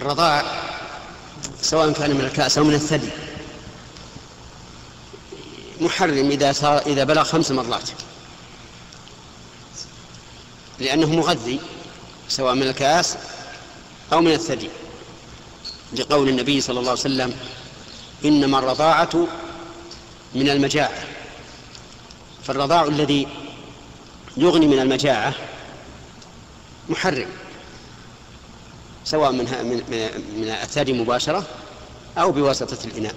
الرضاع سواء كان من الكأس أو من الثدي. محرم إذا صار إذا بلغ خمس مرات. لأنه مغذي سواء من الكأس أو من الثدي. لقول النبي صلى الله عليه وسلم إنما الرضاعة من المجاعة. فالرضاع الذي يغني من المجاعة محرم. سواء من من من الثدي مباشرة أو بواسطة الإناء.